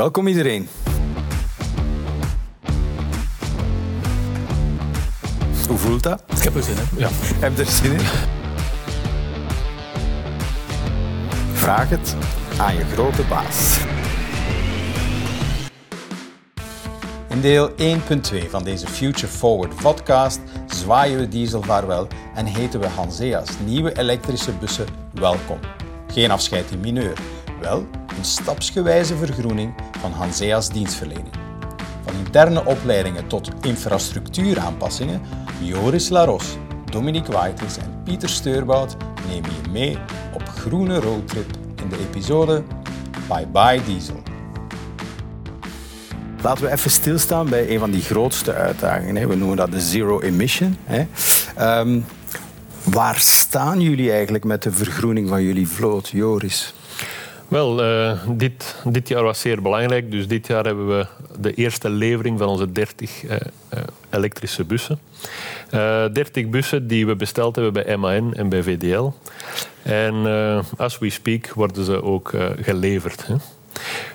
Welkom iedereen. Hoe voelt dat? Ik heb er zin in. Ja. Heb je er zin in? Vraag het aan je grote baas. In deel 1.2 van deze Future Forward podcast zwaaien we diesel vaarwel en heten we Hansea's nieuwe elektrische bussen welkom. Geen afscheid in mineur, wel een stapsgewijze vergroening van Hansea's dienstverlening. Van interne opleidingen tot infrastructuuraanpassingen, Joris Laros, Dominique Waitels en Pieter Steurbout nemen je mee op groene roadtrip in de episode Bye Bye Diesel. Laten we even stilstaan bij een van die grootste uitdagingen. We noemen dat de zero emission. Um, waar staan jullie eigenlijk met de vergroening van jullie vloot, Joris? Wel, uh, dit, dit jaar was zeer belangrijk. Dus dit jaar hebben we de eerste levering van onze 30 uh, uh, elektrische bussen. 30 bussen die we besteld hebben bij MAN en bij VDL. En as we speak worden ze ook geleverd. Hè.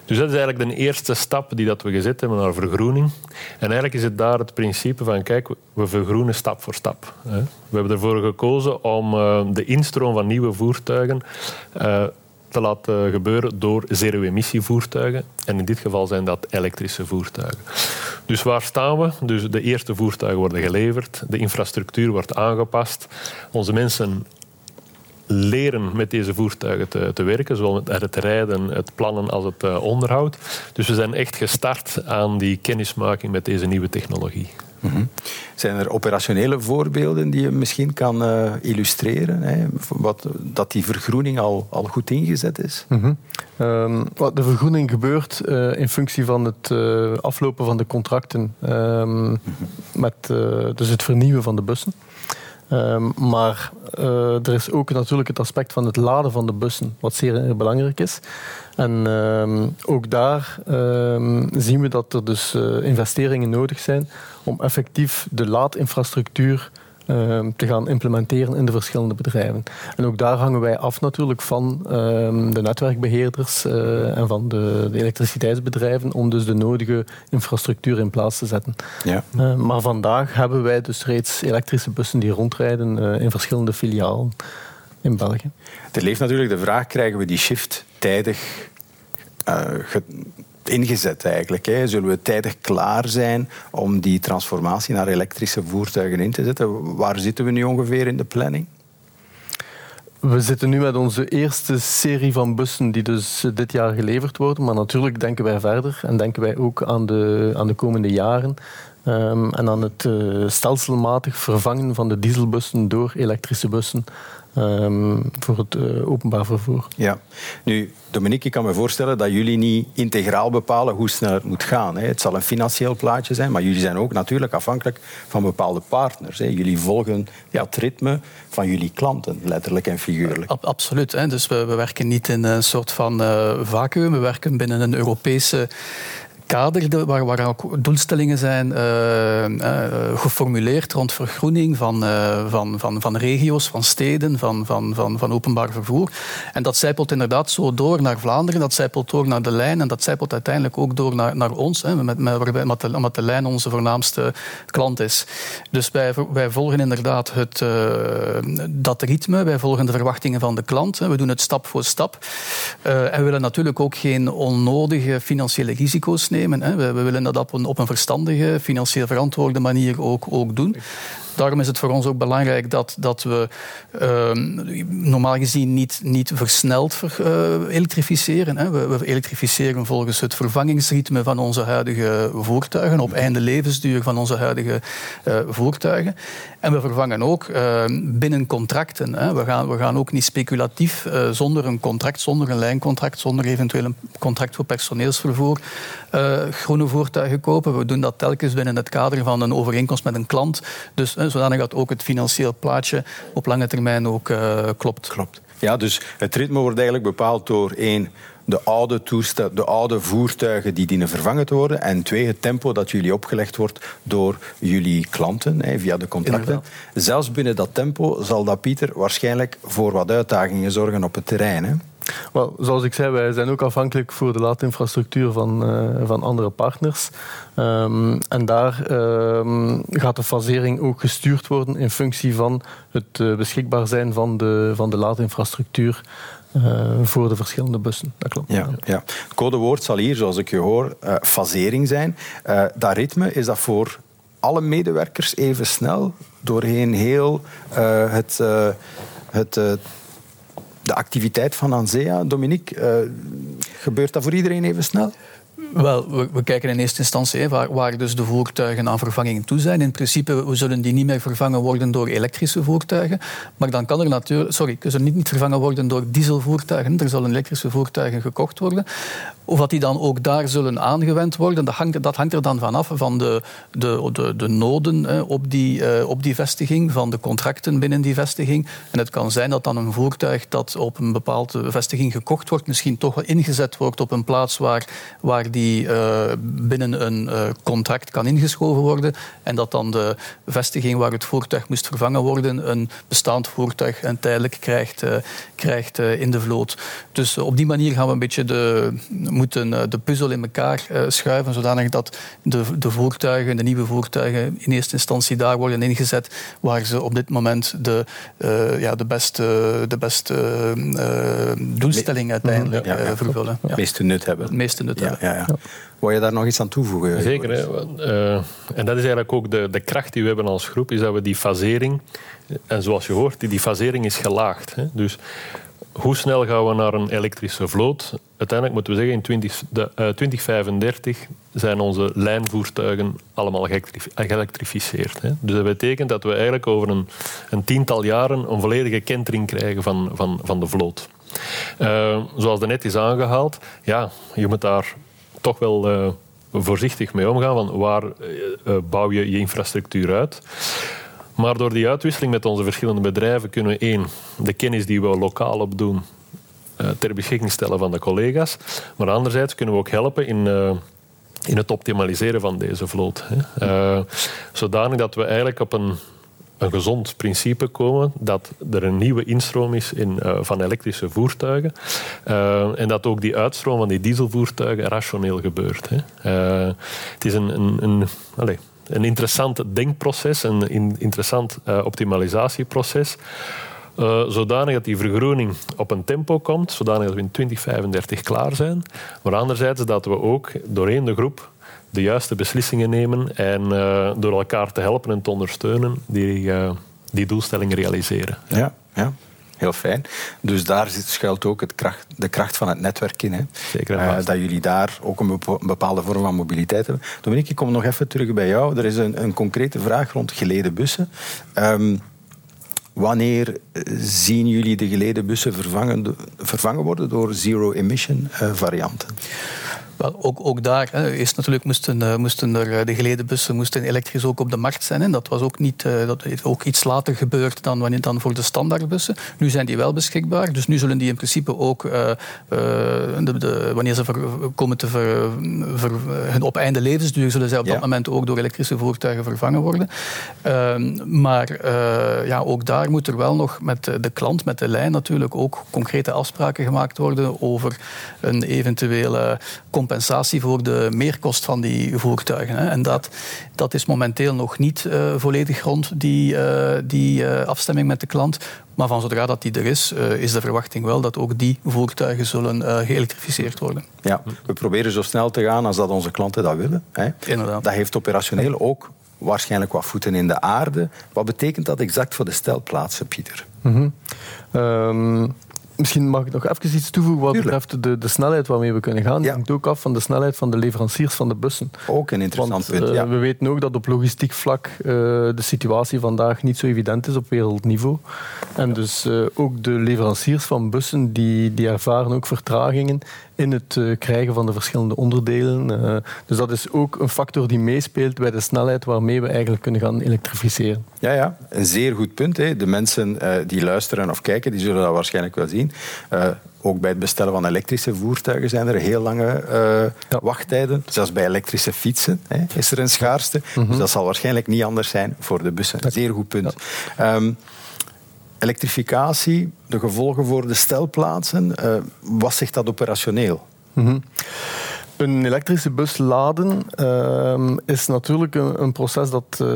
Dus dat is eigenlijk de eerste stap die dat we gezet hebben naar vergroening. En eigenlijk is het daar het principe van, kijk, we vergroenen stap voor stap. We hebben ervoor gekozen om de instroom van nieuwe voertuigen te laten gebeuren door zero-emissievoertuigen. En in dit geval zijn dat elektrische voertuigen. Dus waar staan we? Dus de eerste voertuigen worden geleverd, de infrastructuur wordt aangepast, onze mensen leren met deze voertuigen te, te, werken, zowel met het rijden, het plannen als het uh, onderhoud. Dus we zijn echt gestart aan die kennismaking met deze nieuwe technologie. Mm Zijn er operationele voorbeelden die je misschien kan uh, illustreren? Hè? Wat, dat die vergroening al, al goed ingezet is? Mm -hmm. um, wat de vergroening gebeurt uh, in functie van het uh, aflopen van de contracten, um, mm -hmm. met dus het vernieuwen van de bussen. Um, maar uh, er is ook natuurlijk het aspect van het laden van de bussen, wat zeer belangrijk is. En um, ook daar um, zien we dat er dus uh, investeringen nodig zijn om effectief de laadinfrastructuur te gaan implementeren in de verschillende bedrijven. En ook daar hangen wij af natuurlijk van uh, de netwerkbeheerders uh, en van de, de, elektriciteitsbedrijven om dus de nodige infrastructuur in plaats te zetten. Ja. maar vandaag hebben wij dus reeds elektrische bussen die rondrijden in verschillende filialen in België. Er leeft natuurlijk de vraag, krijgen we die shift tijdig ingezet eigenlijk? Hè? Zullen we tijdig klaar zijn om die transformatie naar elektrische voertuigen in te zetten? Waar zitten we nu ongeveer in de planning? We zitten nu met onze eerste serie van bussen die dus dit jaar geleverd worden. Maar natuurlijk denken wij verder en denken wij ook aan de, aan de komende jaren. Um, en aan het uh, stelselmatig vervangen van de dieselbussen door elektrische bussen um, voor het uh, openbaar vervoer. Ja, nu Dominique, ik kan me voorstellen dat jullie niet integraal bepalen hoe snel het moet gaan. Hè. Het zal een financieel plaatje zijn, maar jullie zijn ook natuurlijk afhankelijk van bepaalde partners. Hè. Jullie volgen ja, het ritme van jullie klanten, letterlijk en figuurlijk. absoluut. Hè. Dus we, we, werken niet in een soort van uh, vacuüm. We werken binnen een Europese kader waar, waar ook doelstellingen zijn uh, uh, geformuleerd rond vergroening van, uh, van, van, van regio's, van steden, van, van, van, van openbaar vervoer. En dat zijpelt inderdaad zo door naar Vlaanderen, dat zijpelt door naar de lijn en dat zijpelt uiteindelijk ook door naar, naar ons, hè, met, met, met, de, met de lijn onze voornaamste klant is. Dus wij, wij volgen inderdaad het, dat ritme, wij volgen de verwachtingen van de klant, hè, we doen het stap voor stap. en we willen natuurlijk ook geen onnodige financiële risico's nemen. Hè. We, we, willen dat op een, op een verstandige, financieel verantwoorde manier ook, ook doen. Daarom is het voor ons ook belangrijk dat, dat we uh, normaal gezien niet, niet versneld ver, uh, elektrificeren. Hè. We, elektrificeren volgens het vervangingsritme van onze huidige voertuigen, op einde levensduur van onze huidige uh, voertuigen. En we vervangen ook ehm, binnen contracten. Hè. We, gaan, we gaan ook niet speculatief eh, zonder een contract, zonder een lijncontract, zonder eventueel een contract voor personeelsvervoer groene voertuigen kopen. We doen dat telkens binnen het kader van een overeenkomst met een klant. Dus zodanig dat ook het financieel plaatje op lange termijn ook uh, klopt. Klopt. Ja, dus het ritme wordt eigenlijk bepaald door één de oude, toestel, de oude voertuigen die dienen vervangen te worden. En twee, het tempo dat jullie opgelegd wordt door jullie klanten hè, via de contracten. Inderdaad. Zelfs binnen dat tempo zal dat, Pieter, waarschijnlijk voor wat uitdagingen zorgen op het terrein. Hè? Wel, zoals ik zei, wij zijn ook afhankelijk voor de laadinfrastructuur van, uh, van andere partners. Um, en daar um, gaat de fasering ook gestuurd worden in functie van het uh, beschikbaar zijn van de, van de laadinfrastructuur. Uh, voor de verschillende bussen. Dat klopt. Ja, ja. Codewoord zal hier, zoals ik je hoor, fasering zijn. dat ritme, is dat voor alle medewerkers even snel doorheen heel het, het de activiteit van ANSEA. Dominique, uh, gebeurt dat voor iedereen even snel? Wel, we, kijken in eerste instantie waar, dus de voertuigen aan vervanging toe zijn. In principe zullen die niet meer vervangen worden door elektrische voertuigen. Maar dan kan er natuurlijk... Sorry, ze niet, niet vervangen worden door dieselvoertuigen. Er zullen elektrische voertuigen gekocht worden. Of dat die dan ook daar zullen aangewend worden, dat hangt, dat hangt er dan vanaf van de, de, de, de noden op, die, eh, op die vestiging, van de contracten binnen die vestiging. En het kan zijn dat dan een voertuig dat op een bepaalde vestiging gekocht wordt, misschien toch wel ingezet wordt op een plaats waar, waar die uh, binnen een uh, contract kan ingeschoven worden. En dat dan de vestiging waar het voertuig moest vervangen worden, een bestaand voertuig en tijdelijk krijgt, krijgt in de vloot. Dus op die manier gaan we een beetje de moeten eh, de puzzel in elkaar eh, schuiven, zodanig dat de, de voertuigen, de nieuwe voertuigen, in eerste instantie daar worden ingezet waar ze op dit moment de, ja, de beste, de beste doelstelling uiteindelijk ja, ja, vervullen. Het meeste nut hebben. Het meeste nut hebben. Ja, Wil je daar nog iets aan toevoegen? Zeker. Hè? Uh, en dat is eigenlijk ook de, de kracht die we hebben als groep, is dat we die fasering, en zoals je hoort, die, die fasering is gelaagd. Hè? Dus hoe snel gaan we naar een elektrische vloot? Uiteindelijk moeten we zeggen, in 20, de, uh, 2035 zijn onze lijnvoertuigen allemaal geëlektrificeerd. Hè. Dus dat betekent dat we eigenlijk over een, een, tiental jaren een volledige kentering krijgen van, van, van de vloot. Uh, zoals net is aangehaald, ja, je moet daar toch wel uh, voorzichtig mee omgaan. Van waar uh, bouw je je infrastructuur uit? Maar door die uitwisseling met onze verschillende bedrijven kunnen we één, de kennis die we lokaal opdoen, ter beschikking stellen van de collega's. Maar anderzijds kunnen we ook helpen in, in het optimaliseren van deze vloot. Hè. Zodanig dat we eigenlijk op een, een gezond principe komen dat er een nieuwe instroom is in, van elektrische voertuigen. en dat ook die uitstroom van die dieselvoertuigen rationeel gebeurt. Hè. het is een, een, allez, een interessant denkproces, een interessant optimalisatieproces. Uh, zodanig dat die vergroening op een tempo komt, zodanig dat we in 2035 klaar zijn. Maar anderzijds dat we ook doorheen de groep de juiste beslissingen nemen en uh, door elkaar te helpen en te ondersteunen die, die doelstellingen realiseren. Ja, ja. Heel fijn. Dus daar schuilt ook het kracht, de kracht van het netwerk in. Hè. Zeker. Uh, dat jullie daar ook een bepaalde vorm van mobiliteit hebben. Dominique, ik kom nog even terug bij jou. Er is een, een concrete vraag rond geleden bussen. Um, wanneer eh, zien jullie de geleden bussen vervangen, vervangen worden door zero-emission uh, varianten? Wel, ook, ook daar hè, eerst natuurlijk moesten, uh, moesten er uh, de geleden bussen moesten elektrisch ook op de markt zijn. En dat was ook, niet, uh, dat ook iets later gebeurd dan, wanneer, dan voor de standaardbussen. Nu zijn die wel beschikbaar. Dus nu zullen die in principe ook, de, de, wanneer ze ver, komen te ver, ver, hun op einde levensduur, zullen zij op ja. dat moment ook door elektrische voertuigen vervangen worden. Ehm, maar ja, ook daar moet er wel nog met de klant, met de lijn natuurlijk, ook concrete afspraken gemaakt worden over een eventuele compensatie voor de meerkost van die voertuigen. Hè. En dat, dat is momenteel nog niet uh, volledig rond, die, uh, die uh, afstemming met de klant. Maar van zodra dat die er is, is de verwachting wel dat ook die voertuigen zullen geëlektrificeerd worden. Ja, we proberen zo snel te gaan als dat onze klanten dat willen. Hè. Inderdaad. Dat heeft operationeel ook waarschijnlijk wat voeten in de aarde. Wat betekent dat exact voor de stelplaatsen, Pieter? Mm -hmm. um, Misschien mag ik nog even iets toevoegen wat betreft de, de snelheid waarmee we kunnen gaan. Het hangt ook af van de snelheid van de leveranciers van de bussen. Ook een interessant punt. Uh, we weten ook dat op logistiek vlak uh, de situatie vandaag niet zo evident is op wereldniveau. En dus uh, ook de leveranciers van bussen die, die ervaren ook vertragingen in het krijgen van de verschillende onderdelen. Dus dat is ook een factor die meespeelt bij de snelheid waarmee we eigenlijk kunnen gaan elektrificeren. Ja, ja. een zeer goed punt. Hè. De mensen die luisteren of kijken, die zullen dat waarschijnlijk wel zien. Ook bij het bestellen van elektrische voertuigen zijn er heel lange ja. wachttijden. Zelfs bij elektrische fietsen hè, is er een schaarste. Mm -hmm. Dus dat zal waarschijnlijk niet anders zijn voor de bussen. Zeer goed punt. Ja. Um, elektrificatie, de gevolgen voor de stelplaatsen, uh, wat zegt dat operationeel? Mhm. Een elektrische bus laden uh, is natuurlijk een, een proces dat uh,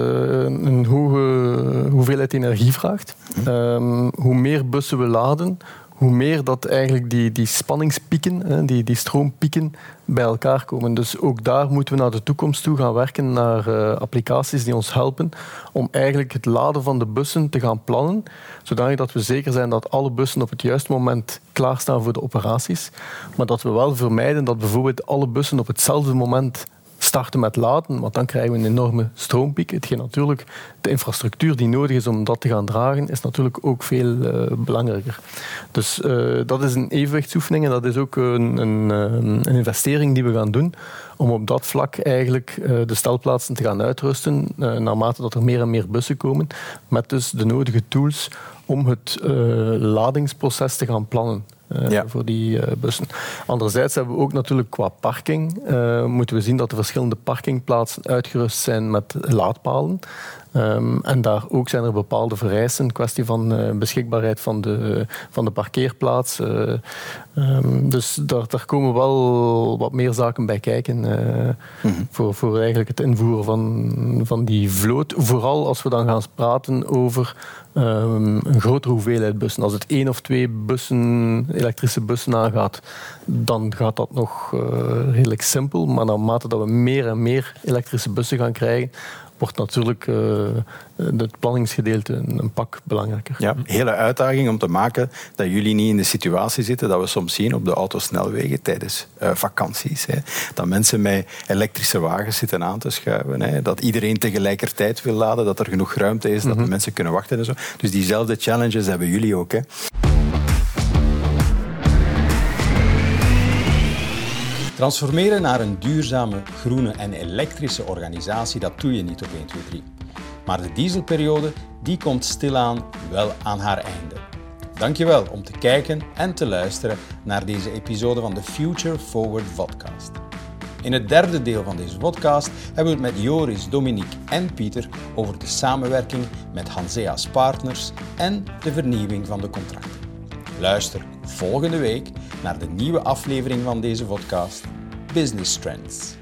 een hoge hoeveelheid energie vraagt. Um, hoe meer bussen we laden, hoe meer dat eigenlijk die, die spanningspieken, die, die stroompieken bij elkaar komen. Dus ook daar moeten we naar de toekomst toe gaan werken, naar uh, applicaties die ons helpen om eigenlijk het laden van de bussen te gaan plannen, zodat we zeker zijn dat alle bussen op het juiste moment klaarstaan voor de operaties, maar dat we wel vermijden dat bijvoorbeeld alle bussen op hetzelfde moment starten met laden, want dan krijgen we een enorme stroompiek. Hetgeen natuurlijk de infrastructuur die nodig is om dat te gaan dragen, is natuurlijk ook veel uh, belangrijker. Dus uh, dat is een evenwichtsoefening en dat is ook een, een, een, investering die we gaan doen om op dat vlak eigenlijk de stelplaatsen te gaan uitrusten, naarmate dat er meer en meer bussen komen, met dus de nodige tools om het ladingsproces te gaan plannen. Uh, ja. voor die uh, bussen. Anderzijds hebben we ook natuurlijk qua parking, uh, moeten we zien dat de verschillende parkingplaatsen uitgerust zijn met laadpalen. Um, en daar ook zijn er bepaalde vereisten, een kwestie van uh, beschikbaarheid van de, van de parkeerplaats. Uh, um, dus daar, daar komen wel wat meer zaken bij kijken uh, mm -hmm. voor, voor eigenlijk het invoeren van, van die vloot. Vooral als we dan gaan praten over um, een grotere hoeveelheid bussen. Als het één of twee bussen, elektrische bussen aangaat, dan gaat dat nog redelijk simpel. Maar naarmate dat we meer en meer elektrische bussen gaan krijgen, wordt natuurlijk uh, het planningsgedeelte een, pak belangrijker. Ja, hele uitdaging om te maken dat jullie niet in de situatie zitten dat we soms zien op de autosnelwegen tijdens uh, vakanties. Hè, dat mensen met elektrische wagens zitten aan te schuiven. Hè, dat iedereen tegelijkertijd wil laden, dat er genoeg ruimte is, dat de mhm. mensen kunnen wachten en zo. Dus diezelfde challenges hebben jullie ook. Hè. Transformeren naar een duurzame, groene en elektrische organisatie, dat doe je niet op 1, 2, 3. Maar de dieselperiode, die komt stilaan wel aan haar einde. Dankjewel om te kijken en te luisteren naar deze episode van de Future Forward podcast. In het derde deel van deze podcast hebben we het met Joris, Dominique en Pieter over de samenwerking met Hansea's partners en de vernieuwing van de contracten. Luister volgende week naar de nieuwe aflevering van deze podcast, Business Trends.